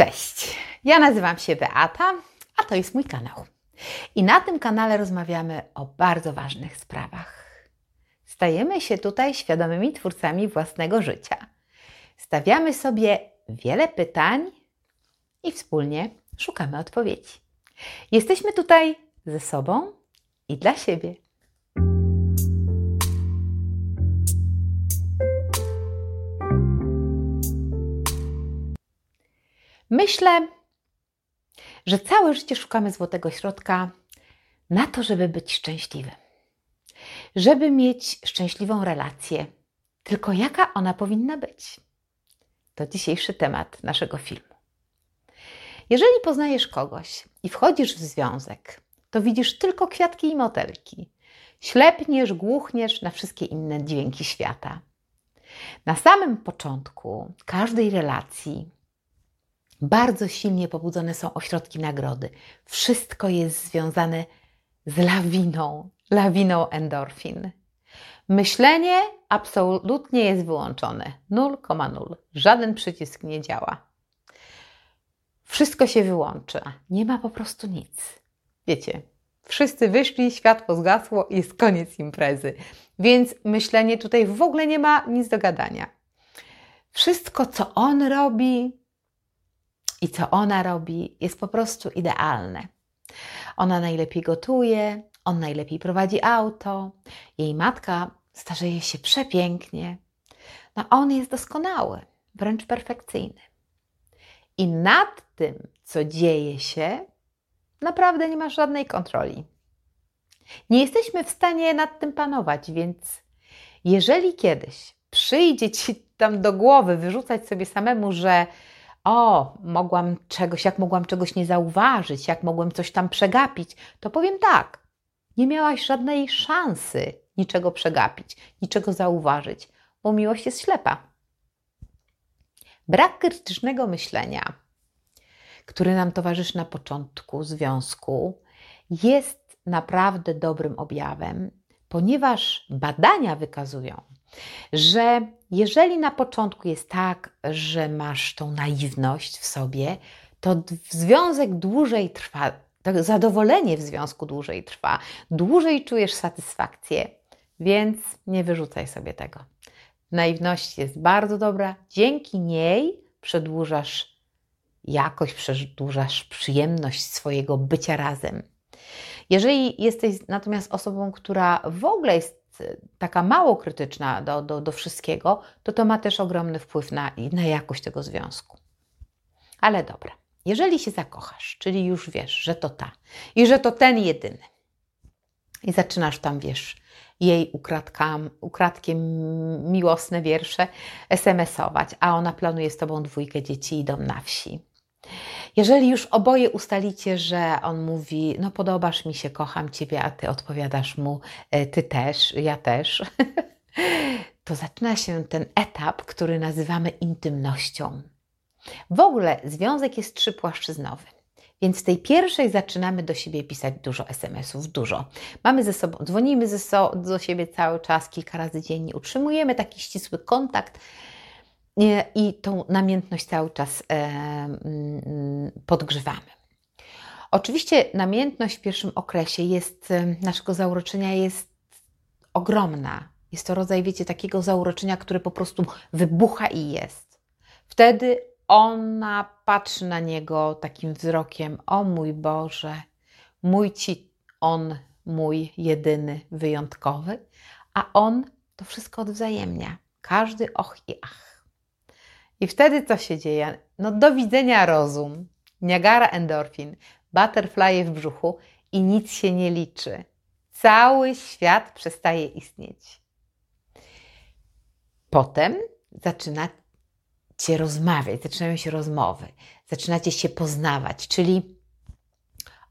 Cześć, ja nazywam się Beata, a to jest mój kanał. I na tym kanale rozmawiamy o bardzo ważnych sprawach. Stajemy się tutaj świadomymi twórcami własnego życia. Stawiamy sobie wiele pytań i wspólnie szukamy odpowiedzi. Jesteśmy tutaj ze sobą i dla siebie. Myślę, że całe życie szukamy złotego środka na to, żeby być szczęśliwym. Żeby mieć szczęśliwą relację. Tylko jaka ona powinna być? To dzisiejszy temat naszego filmu. Jeżeli poznajesz kogoś i wchodzisz w związek, to widzisz tylko kwiatki i motelki. Ślepniesz, głuchniesz na wszystkie inne dźwięki świata. Na samym początku każdej relacji bardzo silnie pobudzone są ośrodki nagrody. Wszystko jest związane z lawiną, lawiną endorfin. Myślenie absolutnie jest wyłączone. 0,0. Żaden przycisk nie działa. Wszystko się wyłącza. Nie ma po prostu nic. Wiecie, wszyscy wyszli, światło zgasło i jest koniec imprezy. Więc myślenie tutaj w ogóle nie ma nic do gadania. Wszystko, co on robi, i co ona robi, jest po prostu idealne. Ona najlepiej gotuje, on najlepiej prowadzi auto, jej matka starzeje się przepięknie. No on jest doskonały, wręcz perfekcyjny. I nad tym, co dzieje się, naprawdę nie masz żadnej kontroli. Nie jesteśmy w stanie nad tym panować, więc jeżeli kiedyś przyjdzie ci tam do głowy wyrzucać sobie samemu, że o, mogłam czegoś, jak mogłam czegoś nie zauważyć, jak mogłem coś tam przegapić, to powiem tak. Nie miałaś żadnej szansy niczego przegapić, niczego zauważyć, bo miłość jest ślepa. Brak krytycznego myślenia, który nam towarzyszy na początku związku, jest naprawdę dobrym objawem, ponieważ badania wykazują, że jeżeli na początku jest tak, że masz tą naiwność w sobie, to związek dłużej trwa, to zadowolenie w związku dłużej trwa, dłużej czujesz satysfakcję, więc nie wyrzucaj sobie tego. Naiwność jest bardzo dobra, dzięki niej przedłużasz jakość, przedłużasz przyjemność swojego bycia razem. Jeżeli jesteś natomiast osobą, która w ogóle jest taka mało krytyczna do, do, do wszystkiego, to to ma też ogromny wpływ na, na jakość tego związku. Ale dobra, jeżeli się zakochasz, czyli już wiesz, że to ta i że to ten jedyny, i zaczynasz tam, wiesz, jej ukradkam, ukradkiem miłosne wiersze SMS-ować, a ona planuje z tobą dwójkę dzieci i dom na wsi jeżeli już oboje ustalicie, że on mówi, no podobasz mi się, kocham ciebie, a ty odpowiadasz mu, e, ty też, ja też, to zaczyna się ten etap, który nazywamy intymnością. W ogóle związek jest trzypłaszczyznowy. Więc w tej pierwszej zaczynamy do siebie pisać dużo SMS-ów, dużo. Mamy ze sobą, dzwonimy ze so, do siebie cały czas, kilka razy dziennie, utrzymujemy taki ścisły kontakt, i tą namiętność cały czas e, mm, podgrzewamy. Oczywiście namiętność w pierwszym okresie jest, e, naszego zauroczenia jest ogromna. Jest to rodzaj, wiecie, takiego zauroczenia, które po prostu wybucha i jest. Wtedy ona patrzy na niego takim wzrokiem: O mój Boże, mój ci, on, mój jedyny, wyjątkowy, a on to wszystko odwzajemnia. Każdy och i ach. I wtedy co się dzieje? No do widzenia rozum, Niagara endorfin, butterfly w brzuchu i nic się nie liczy. Cały świat przestaje istnieć. Potem zaczynacie rozmawiać, zaczynają się rozmowy, zaczynacie się poznawać, czyli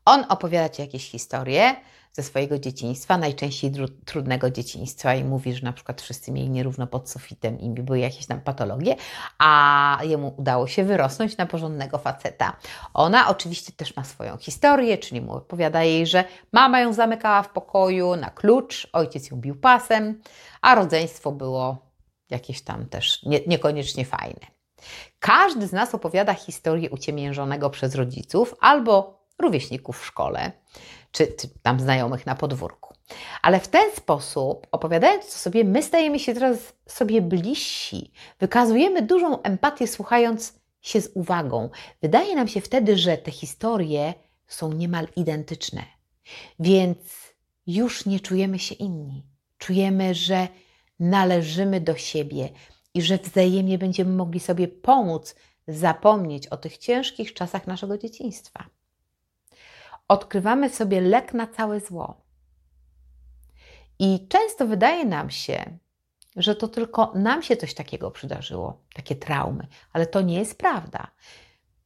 on opowiada ci jakieś historie, ze swojego dzieciństwa, najczęściej trudnego dzieciństwa i mówi, że na przykład wszyscy mieli nierówno pod sufitem i były jakieś tam patologie, a jemu udało się wyrosnąć na porządnego faceta. Ona oczywiście też ma swoją historię, czyli mu opowiada jej, że mama ją zamykała w pokoju na klucz, ojciec ją bił pasem, a rodzeństwo było jakieś tam też nie, niekoniecznie fajne. Każdy z nas opowiada historię uciemiężonego przez rodziców albo rówieśników w szkole, czy, czy tam znajomych na podwórku. Ale w ten sposób, opowiadając to sobie, my stajemy się teraz sobie bliżsi, wykazujemy dużą empatię, słuchając się z uwagą. Wydaje nam się wtedy, że te historie są niemal identyczne, więc już nie czujemy się inni. Czujemy, że należymy do siebie i że wzajemnie będziemy mogli sobie pomóc zapomnieć o tych ciężkich czasach naszego dzieciństwa. Odkrywamy sobie lek na całe zło. I często wydaje nam się, że to tylko nam się coś takiego przydarzyło, takie traumy, ale to nie jest prawda.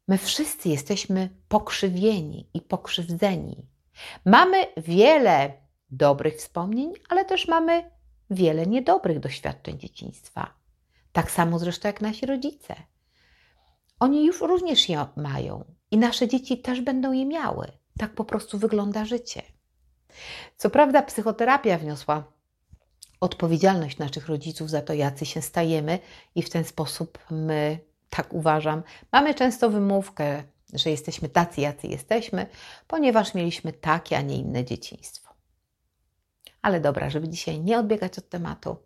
My wszyscy jesteśmy pokrzywieni i pokrzywdzeni. Mamy wiele dobrych wspomnień, ale też mamy wiele niedobrych doświadczeń dzieciństwa. Tak samo zresztą jak nasi rodzice. Oni już również je mają i nasze dzieci też będą je miały. Tak po prostu wygląda życie. Co prawda, psychoterapia wniosła odpowiedzialność naszych rodziców za to, jacy się stajemy, i w ten sposób my, tak uważam, mamy często wymówkę, że jesteśmy tacy, jacy jesteśmy, ponieważ mieliśmy takie, a nie inne dzieciństwo. Ale dobra, żeby dzisiaj nie odbiegać od tematu,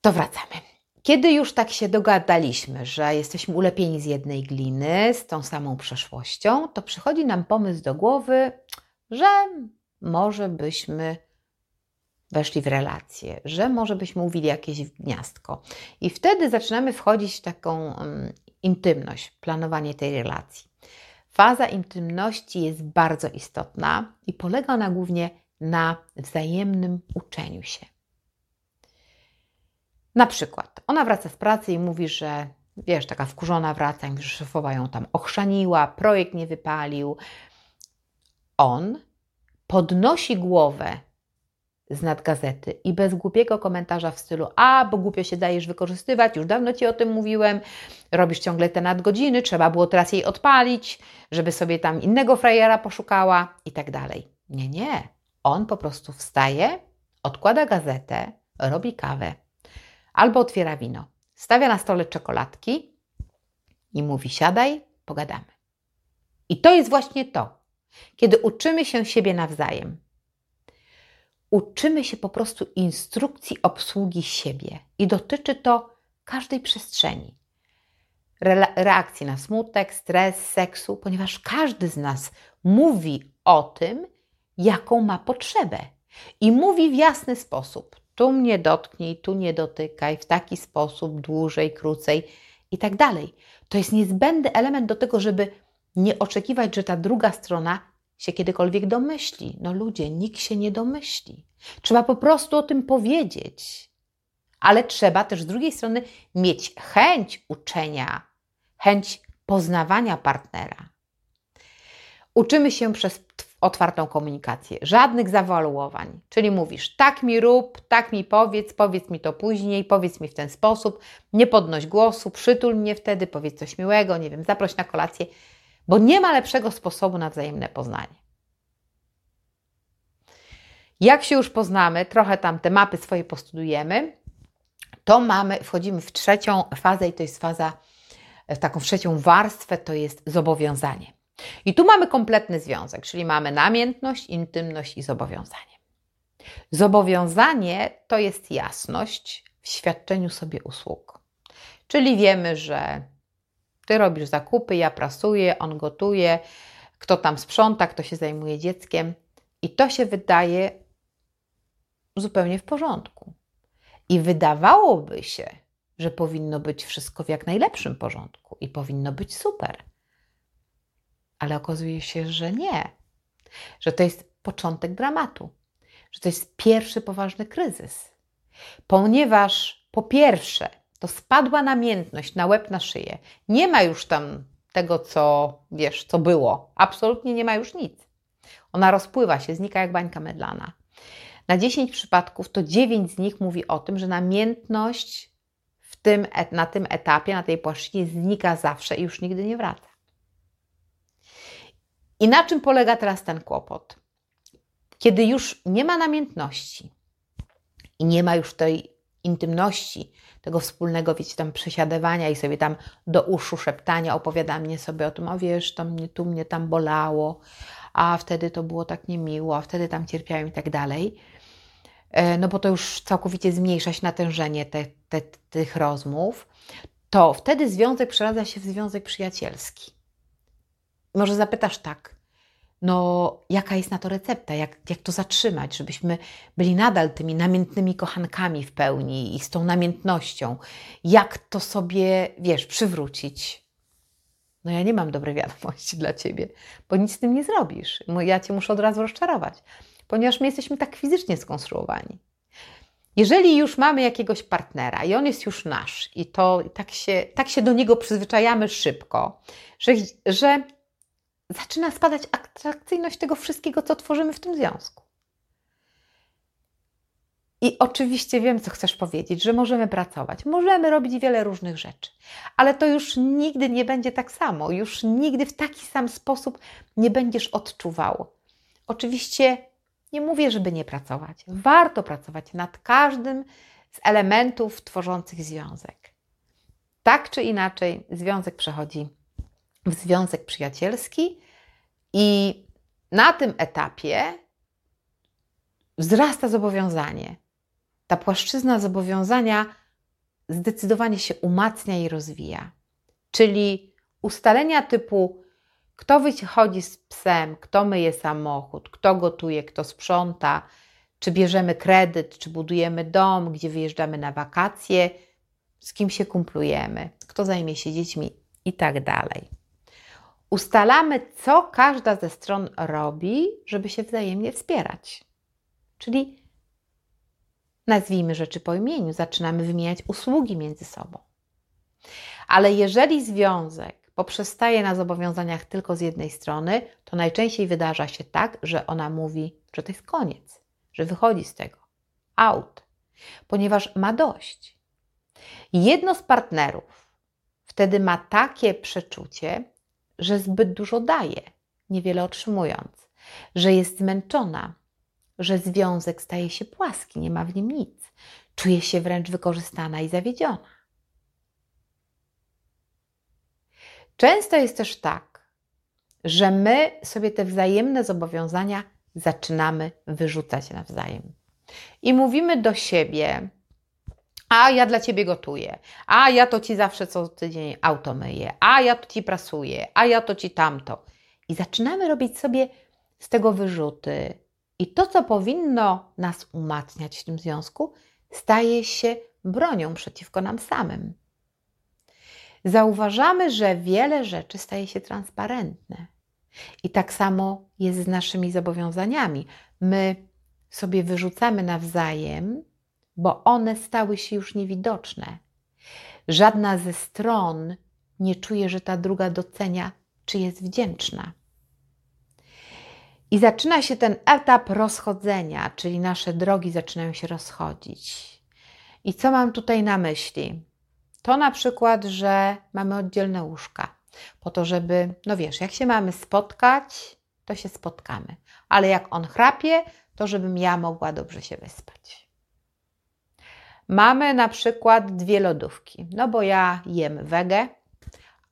to wracamy. Kiedy już tak się dogadaliśmy, że jesteśmy ulepieni z jednej gliny, z tą samą przeszłością, to przychodzi nam pomysł do głowy, że może byśmy weszli w relację, że może byśmy mówili jakieś gniazdko. I wtedy zaczynamy wchodzić w taką um, intymność, planowanie tej relacji. Faza intymności jest bardzo istotna i polega ona głównie na wzajemnym uczeniu się. Na przykład, ona wraca z pracy i mówi, że wiesz, taka wkurzona wraca, i że szefowa ją tam ochrzaniła, projekt nie wypalił. On podnosi głowę z nad gazety i bez głupiego komentarza w stylu a, bo głupio się dajesz wykorzystywać, już dawno Ci o tym mówiłem, robisz ciągle te nadgodziny, trzeba było teraz jej odpalić, żeby sobie tam innego frajera poszukała i tak dalej. Nie, nie. On po prostu wstaje, odkłada gazetę, robi kawę albo otwiera wino, stawia na stole czekoladki i mówi siadaj, pogadamy. I to jest właśnie to, kiedy uczymy się siebie nawzajem. Uczymy się po prostu instrukcji obsługi siebie i dotyczy to każdej przestrzeni. reakcji na smutek, stres, seksu, ponieważ każdy z nas mówi o tym, jaką ma potrzebę i mówi w jasny sposób. Tu mnie dotknij, tu nie dotykaj, w taki sposób, dłużej, krócej i tak dalej. To jest niezbędny element do tego, żeby nie oczekiwać, że ta druga strona się kiedykolwiek domyśli. No ludzie, nikt się nie domyśli. Trzeba po prostu o tym powiedzieć. Ale trzeba też z drugiej strony mieć chęć uczenia, chęć poznawania partnera. Uczymy się przez otwartą komunikację, żadnych zawaluowań. Czyli mówisz, tak mi rób, tak mi powiedz, powiedz mi to później, powiedz mi w ten sposób, nie podnoś głosu, przytul mnie wtedy, powiedz coś miłego, nie wiem, zaproś na kolację bo nie ma lepszego sposobu na wzajemne poznanie. Jak się już poznamy, trochę tam te mapy swoje postudujemy, to mamy, wchodzimy w trzecią fazę i to jest faza, w taką trzecią warstwę, to jest zobowiązanie. I tu mamy kompletny związek, czyli mamy namiętność, intymność i zobowiązanie. Zobowiązanie to jest jasność w świadczeniu sobie usług. Czyli wiemy, że ty robisz zakupy, ja prasuję, on gotuje, kto tam sprząta, kto się zajmuje dzieckiem. I to się wydaje zupełnie w porządku. I wydawałoby się, że powinno być wszystko w jak najlepszym porządku i powinno być super. Ale okazuje się, że nie. Że to jest początek dramatu, że to jest pierwszy poważny kryzys. Ponieważ po pierwsze, to spadła namiętność na łeb, na szyję. Nie ma już tam tego, co wiesz, co było. Absolutnie nie ma już nic. Ona rozpływa się, znika jak bańka medlana. Na 10 przypadków to 9 z nich mówi o tym, że namiętność w tym, na tym etapie, na tej płaszczyźnie znika zawsze i już nigdy nie wraca. I na czym polega teraz ten kłopot? Kiedy już nie ma namiętności i nie ma już tej intymności, tego wspólnego, wiecie, tam przesiadywania i sobie tam do uszu szeptania, opowiada mnie sobie o tym, o wiesz, to mnie tu mnie tam bolało, a wtedy to było tak niemiło, a wtedy tam cierpiałem i tak dalej. E, no bo to już całkowicie zmniejsza się natężenie te, te, tych rozmów, to wtedy związek przeradza się w związek przyjacielski. Może zapytasz tak, no jaka jest na to recepta, jak, jak to zatrzymać, żebyśmy byli nadal tymi namiętnymi kochankami w pełni i z tą namiętnością, jak to sobie, wiesz, przywrócić. No ja nie mam dobrej wiadomości dla Ciebie, bo nic z tym nie zrobisz. Ja Cię muszę od razu rozczarować, ponieważ my jesteśmy tak fizycznie skonstruowani. Jeżeli już mamy jakiegoś partnera i on jest już nasz i to tak się, tak się do niego przyzwyczajamy szybko, że, że zaczyna spadać atrakcyjność tego wszystkiego, co tworzymy w tym związku. I oczywiście wiem, co chcesz powiedzieć, że możemy pracować, możemy robić wiele różnych rzeczy, ale to już nigdy nie będzie tak samo, już nigdy w taki sam sposób nie będziesz odczuwał. Oczywiście nie mówię, żeby nie pracować. Warto pracować nad każdym z elementów tworzących związek. Tak czy inaczej, związek przechodzi w związek przyjacielski i na tym etapie wzrasta zobowiązanie. Ta płaszczyzna zobowiązania zdecydowanie się umacnia i rozwija. Czyli ustalenia typu kto wychodzi z psem, kto myje samochód, kto gotuje, kto sprząta, czy bierzemy kredyt, czy budujemy dom, gdzie wyjeżdżamy na wakacje, z kim się kumplujemy, kto zajmie się dziećmi i tak dalej. Ustalamy, co każda ze stron robi, żeby się wzajemnie wspierać. Czyli nazwijmy rzeczy po imieniu, zaczynamy wymieniać usługi między sobą. Ale jeżeli związek poprzestaje na zobowiązaniach tylko z jednej strony, to najczęściej wydarza się tak, że ona mówi, że to jest koniec, że wychodzi z tego. Out, ponieważ ma dość. Jedno z partnerów wtedy ma takie przeczucie, że zbyt dużo daje, niewiele otrzymując, że jest zmęczona, że związek staje się płaski, nie ma w nim nic, czuje się wręcz wykorzystana i zawiedziona. Często jest też tak, że my sobie te wzajemne zobowiązania zaczynamy wyrzucać nawzajem. I mówimy do siebie, a ja dla ciebie gotuję, a ja to ci zawsze co tydzień auto myję, a ja to ci prasuję, a ja to ci tamto. I zaczynamy robić sobie z tego wyrzuty. I to, co powinno nas umacniać w tym związku, staje się bronią przeciwko nam samym. Zauważamy, że wiele rzeczy staje się transparentne. I tak samo jest z naszymi zobowiązaniami. My sobie wyrzucamy nawzajem bo one stały się już niewidoczne. Żadna ze stron nie czuje, że ta druga docenia, czy jest wdzięczna. I zaczyna się ten etap rozchodzenia, czyli nasze drogi zaczynają się rozchodzić. I co mam tutaj na myśli? To na przykład, że mamy oddzielne łóżka, po to, żeby, no wiesz, jak się mamy spotkać, to się spotkamy, ale jak on chrapie, to żebym ja mogła dobrze się wyspać. Mamy na przykład dwie lodówki, no bo ja jem wege,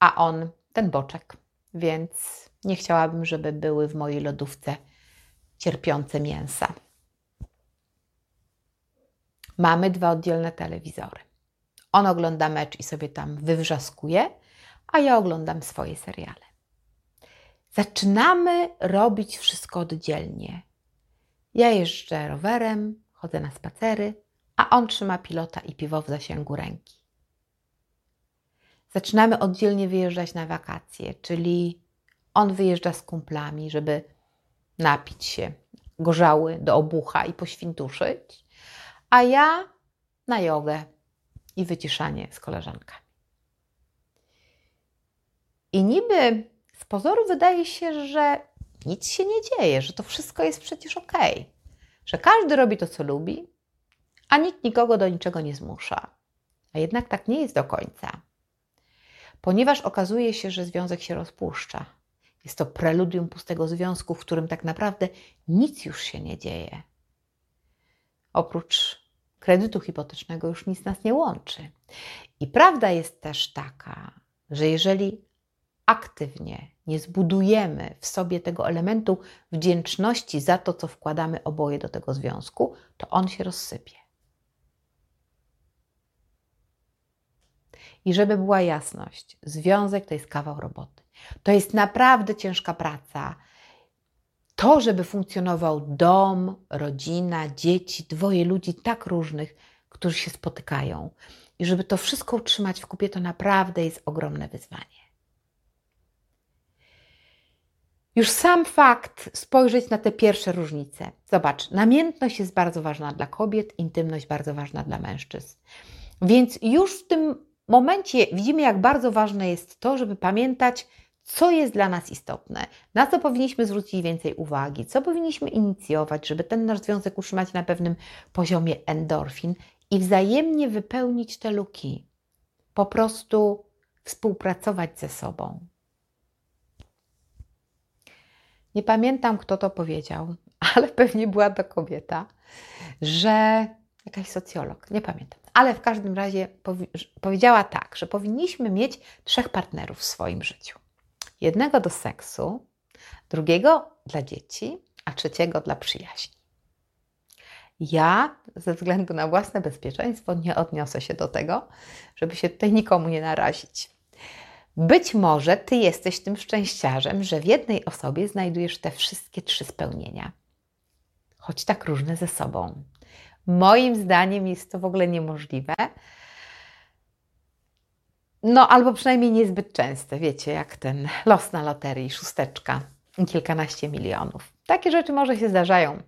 a on ten boczek, więc nie chciałabym, żeby były w mojej lodówce cierpiące mięsa. Mamy dwa oddzielne telewizory. On ogląda mecz i sobie tam wywrzaskuje, a ja oglądam swoje seriale. Zaczynamy robić wszystko oddzielnie. Ja jeżdżę rowerem, chodzę na spacery, a on trzyma pilota i piwo w zasięgu ręki. Zaczynamy oddzielnie wyjeżdżać na wakacje, czyli on wyjeżdża z kumplami, żeby napić się gorzały do obucha i poświntuszyć, a ja na jogę i wyciszanie z koleżankami. I niby z pozoru wydaje się, że nic się nie dzieje, że to wszystko jest przecież ok, że każdy robi to, co lubi, a nikt nikogo do niczego nie zmusza. A jednak tak nie jest do końca, ponieważ okazuje się, że związek się rozpuszcza. Jest to preludium pustego związku, w którym tak naprawdę nic już się nie dzieje. Oprócz kredytu hipotecznego już nic nas nie łączy. I prawda jest też taka, że jeżeli aktywnie nie zbudujemy w sobie tego elementu wdzięczności za to, co wkładamy oboje do tego związku, to on się rozsypie. I żeby była jasność, związek to jest kawał roboty. To jest naprawdę ciężka praca. To, żeby funkcjonował dom, rodzina, dzieci, dwoje ludzi tak różnych, którzy się spotykają. I żeby to wszystko utrzymać w kupie, to naprawdę jest ogromne wyzwanie. Już sam fakt spojrzeć na te pierwsze różnice. Zobacz, namiętność jest bardzo ważna dla kobiet, intymność bardzo ważna dla mężczyzn. Więc już w tym momencie widzimy, jak bardzo ważne jest to, żeby pamiętać, co jest dla nas istotne, na co powinniśmy zwrócić więcej uwagi, co powinniśmy inicjować, żeby ten nasz związek utrzymać na pewnym poziomie endorfin i wzajemnie wypełnić te luki. Po prostu współpracować ze sobą. Nie pamiętam, kto to powiedział, ale pewnie była to kobieta, że jakaś socjolog, nie pamiętam, ale w każdym razie powi powiedziała tak, że powinniśmy mieć trzech partnerów w swoim życiu. Jednego do seksu, drugiego dla dzieci, a trzeciego dla przyjaźni. Ja, ze względu na własne bezpieczeństwo, nie odniosę się do tego, żeby się tutaj nikomu nie narazić. Być może Ty jesteś tym szczęściarzem, że w jednej osobie znajdujesz te wszystkie trzy spełnienia, choć tak różne ze sobą. Moim zdaniem jest to w ogóle niemożliwe. No, albo przynajmniej niezbyt częste, wiecie, jak ten los na loterii, szósteczka kilkanaście milionów. Takie rzeczy może się zdarzają,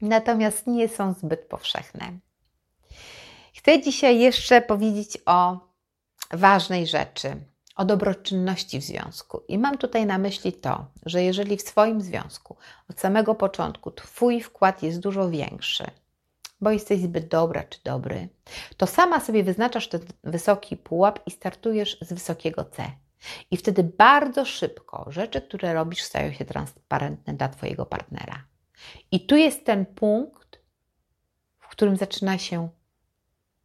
natomiast nie są zbyt powszechne. Chcę dzisiaj jeszcze powiedzieć o ważnej rzeczy, o dobroczynności w związku. I mam tutaj na myśli to, że jeżeli w swoim związku od samego początku Twój wkład jest dużo większy, bo jesteś zbyt dobra czy dobry, to sama sobie wyznaczasz ten wysoki pułap i startujesz z wysokiego C. I wtedy bardzo szybko rzeczy, które robisz, stają się transparentne dla Twojego partnera. I tu jest ten punkt, w którym zaczyna się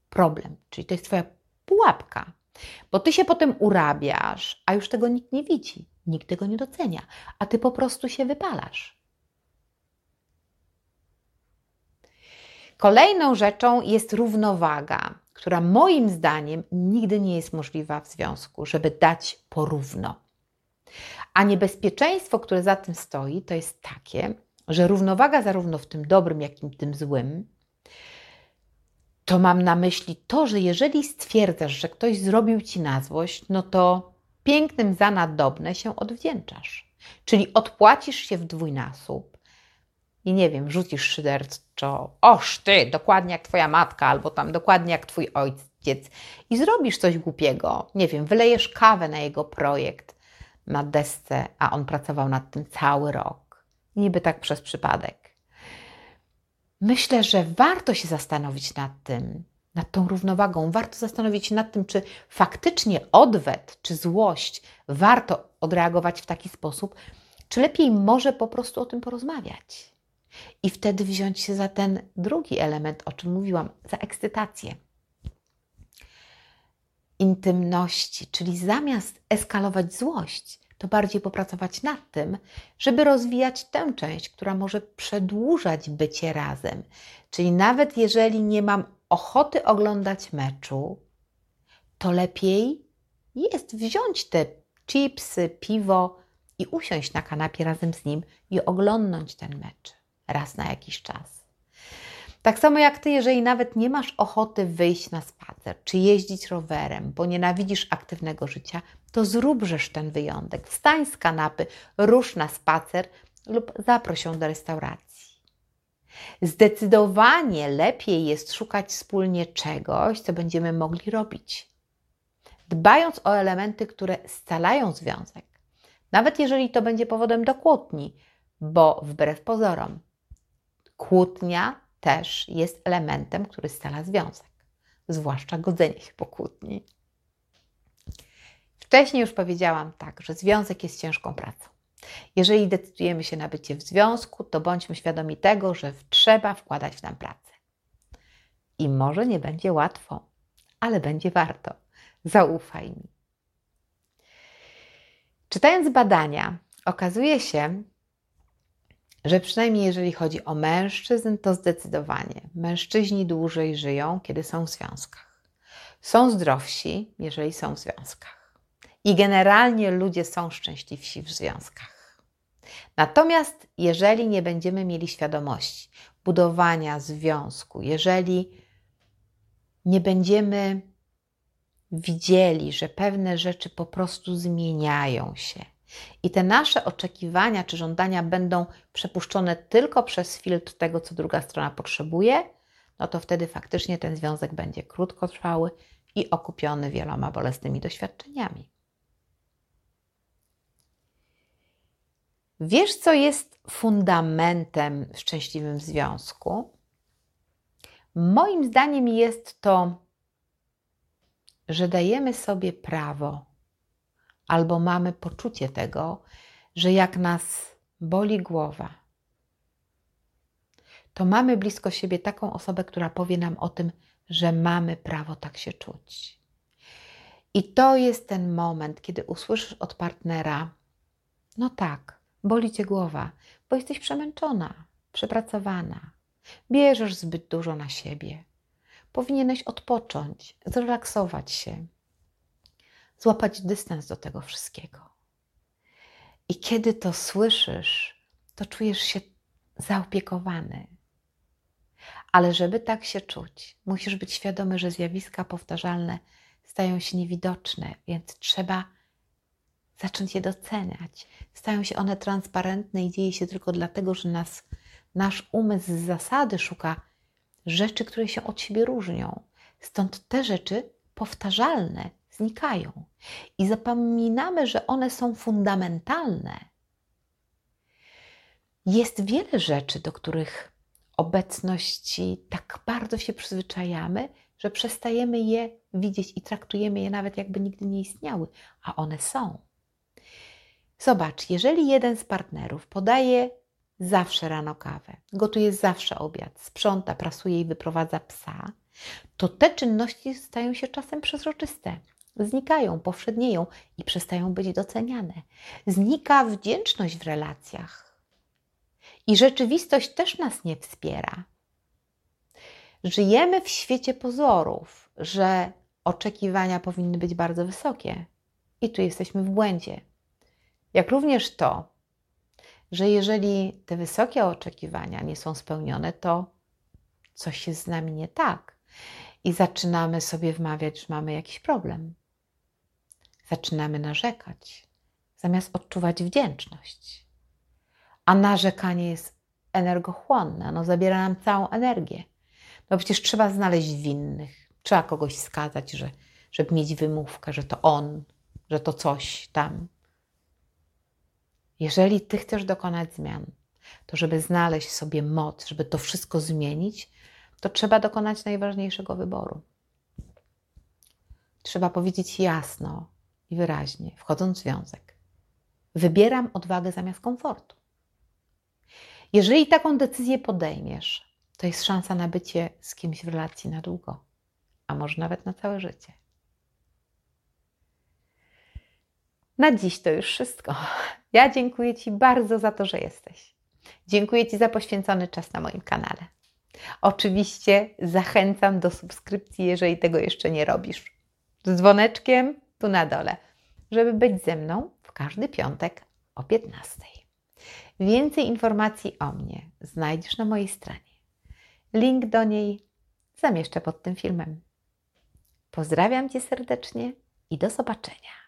problem, czyli to jest Twoja pułapka. Bo Ty się potem urabiasz, a już tego nikt nie widzi, nikt tego nie docenia, a Ty po prostu się wypalasz. Kolejną rzeczą jest równowaga, która moim zdaniem nigdy nie jest możliwa w związku, żeby dać porówno. A niebezpieczeństwo, które za tym stoi, to jest takie, że równowaga zarówno w tym dobrym, jak i tym złym, to mam na myśli to, że jeżeli stwierdzasz, że ktoś zrobił ci na złość, no to pięknym za nadobne się odwdzięczasz. Czyli odpłacisz się w dwójnasób i nie wiem, rzucisz szyderczo, oż ty, dokładnie jak twoja matka, albo tam dokładnie jak twój ojciec i zrobisz coś głupiego, nie wiem, wylejesz kawę na jego projekt na desce, a on pracował nad tym cały rok. Niby tak przez przypadek. Myślę, że warto się zastanowić nad tym, nad tą równowagą. Warto zastanowić się nad tym, czy faktycznie odwet czy złość warto odreagować w taki sposób, czy lepiej może po prostu o tym porozmawiać. I wtedy wziąć się za ten drugi element, o czym mówiłam, za ekscytację. Intymności, czyli zamiast eskalować złość, to bardziej popracować nad tym, żeby rozwijać tę część, która może przedłużać bycie razem. Czyli nawet jeżeli nie mam ochoty oglądać meczu, to lepiej jest wziąć te chipsy, piwo i usiąść na kanapie razem z nim i oglądnąć ten mecz raz na jakiś czas. Tak samo jak ty, jeżeli nawet nie masz ochoty wyjść na spacer czy jeździć rowerem, bo nienawidzisz aktywnego życia, to zróbżesz ten wyjątek. Wstań z kanapy, rusz na spacer lub zaproś ją do restauracji. Zdecydowanie lepiej jest szukać wspólnie czegoś, co będziemy mogli robić. Dbając o elementy, które scalają związek, nawet jeżeli to będzie powodem do kłótni, bo wbrew pozorom, kłótnia też jest elementem, który scala związek, zwłaszcza godzenie się po kłótni. Wcześniej już powiedziałam tak, że związek jest ciężką pracą. Jeżeli decydujemy się na bycie w związku, to bądźmy świadomi tego, że trzeba wkładać w nam pracę. I może nie będzie łatwo, ale będzie warto. Zaufaj mi. Czytając badania, okazuje się, że przynajmniej jeżeli chodzi o mężczyzn, to zdecydowanie mężczyźni dłużej żyją, kiedy są w związkach. Są zdrowsi, jeżeli są w związkach. I generalnie ludzie są szczęśliwsi w związkach. Natomiast jeżeli nie będziemy mieli świadomości budowania związku, jeżeli nie będziemy widzieli, że pewne rzeczy po prostu zmieniają się, i te nasze oczekiwania czy żądania będą przepuszczone tylko przez filtr tego, co druga strona potrzebuje, no to wtedy faktycznie ten związek będzie krótkotrwały i okupiony wieloma bolesnymi doświadczeniami. Wiesz, co jest fundamentem w szczęśliwym związku? Moim zdaniem jest to, że dajemy sobie prawo albo mamy poczucie tego, że jak nas boli głowa, to mamy blisko siebie taką osobę, która powie nam o tym, że mamy prawo tak się czuć. I to jest ten moment, kiedy usłyszysz od partnera: No tak, boli cię głowa, bo jesteś przemęczona, przepracowana, bierzesz zbyt dużo na siebie. Powinieneś odpocząć, zrelaksować się złapać dystans do tego wszystkiego. I kiedy to słyszysz, to czujesz się zaopiekowany. Ale żeby tak się czuć, musisz być świadomy, że zjawiska powtarzalne stają się niewidoczne, więc trzeba zacząć je doceniać. Stają się one transparentne i dzieje się tylko dlatego, że nas, nasz umysł z zasady szuka rzeczy, które się od siebie różnią. Stąd te rzeczy powtarzalne znikają i zapominamy, że one są fundamentalne. Jest wiele rzeczy, do których obecności tak bardzo się przyzwyczajamy, że przestajemy je widzieć i traktujemy je nawet jakby nigdy nie istniały, a one są. Zobacz, jeżeli jeden z partnerów podaje zawsze rano kawę, gotuje zawsze obiad, sprząta, prasuje i wyprowadza psa, to te czynności stają się czasem przezroczyste znikają, powszednieją i przestają być doceniane. Znika wdzięczność w relacjach. I rzeczywistość też nas nie wspiera. Żyjemy w świecie pozorów, że oczekiwania powinny być bardzo wysokie, i tu jesteśmy w błędzie. Jak również to, że jeżeli te wysokie oczekiwania nie są spełnione, to coś jest z nami nie tak. I zaczynamy sobie wmawiać, że mamy jakiś problem zaczynamy narzekać, zamiast odczuwać wdzięczność. A narzekanie jest energochłonne, ono zabiera nam całą energię. No przecież trzeba znaleźć winnych, trzeba kogoś skazać, że, żeby mieć wymówkę, że to on, że to coś tam. Jeżeli ty chcesz dokonać zmian, to żeby znaleźć sobie moc, żeby to wszystko zmienić, to trzeba dokonać najważniejszego wyboru. Trzeba powiedzieć jasno, wyraźnie, wchodząc w związek, wybieram odwagę zamiast komfortu. Jeżeli taką decyzję podejmiesz, to jest szansa na bycie z kimś w relacji na długo, a może nawet na całe życie. Na dziś to już wszystko. Ja dziękuję Ci bardzo za to, że jesteś. Dziękuję Ci za poświęcony czas na moim kanale. Oczywiście zachęcam do subskrypcji, jeżeli tego jeszcze nie robisz. Z dzwoneczkiem tu na dole, żeby być ze mną w każdy piątek o 15. Więcej informacji o mnie znajdziesz na mojej stronie. Link do niej zamieszczę pod tym filmem. Pozdrawiam Cię serdecznie i do zobaczenia.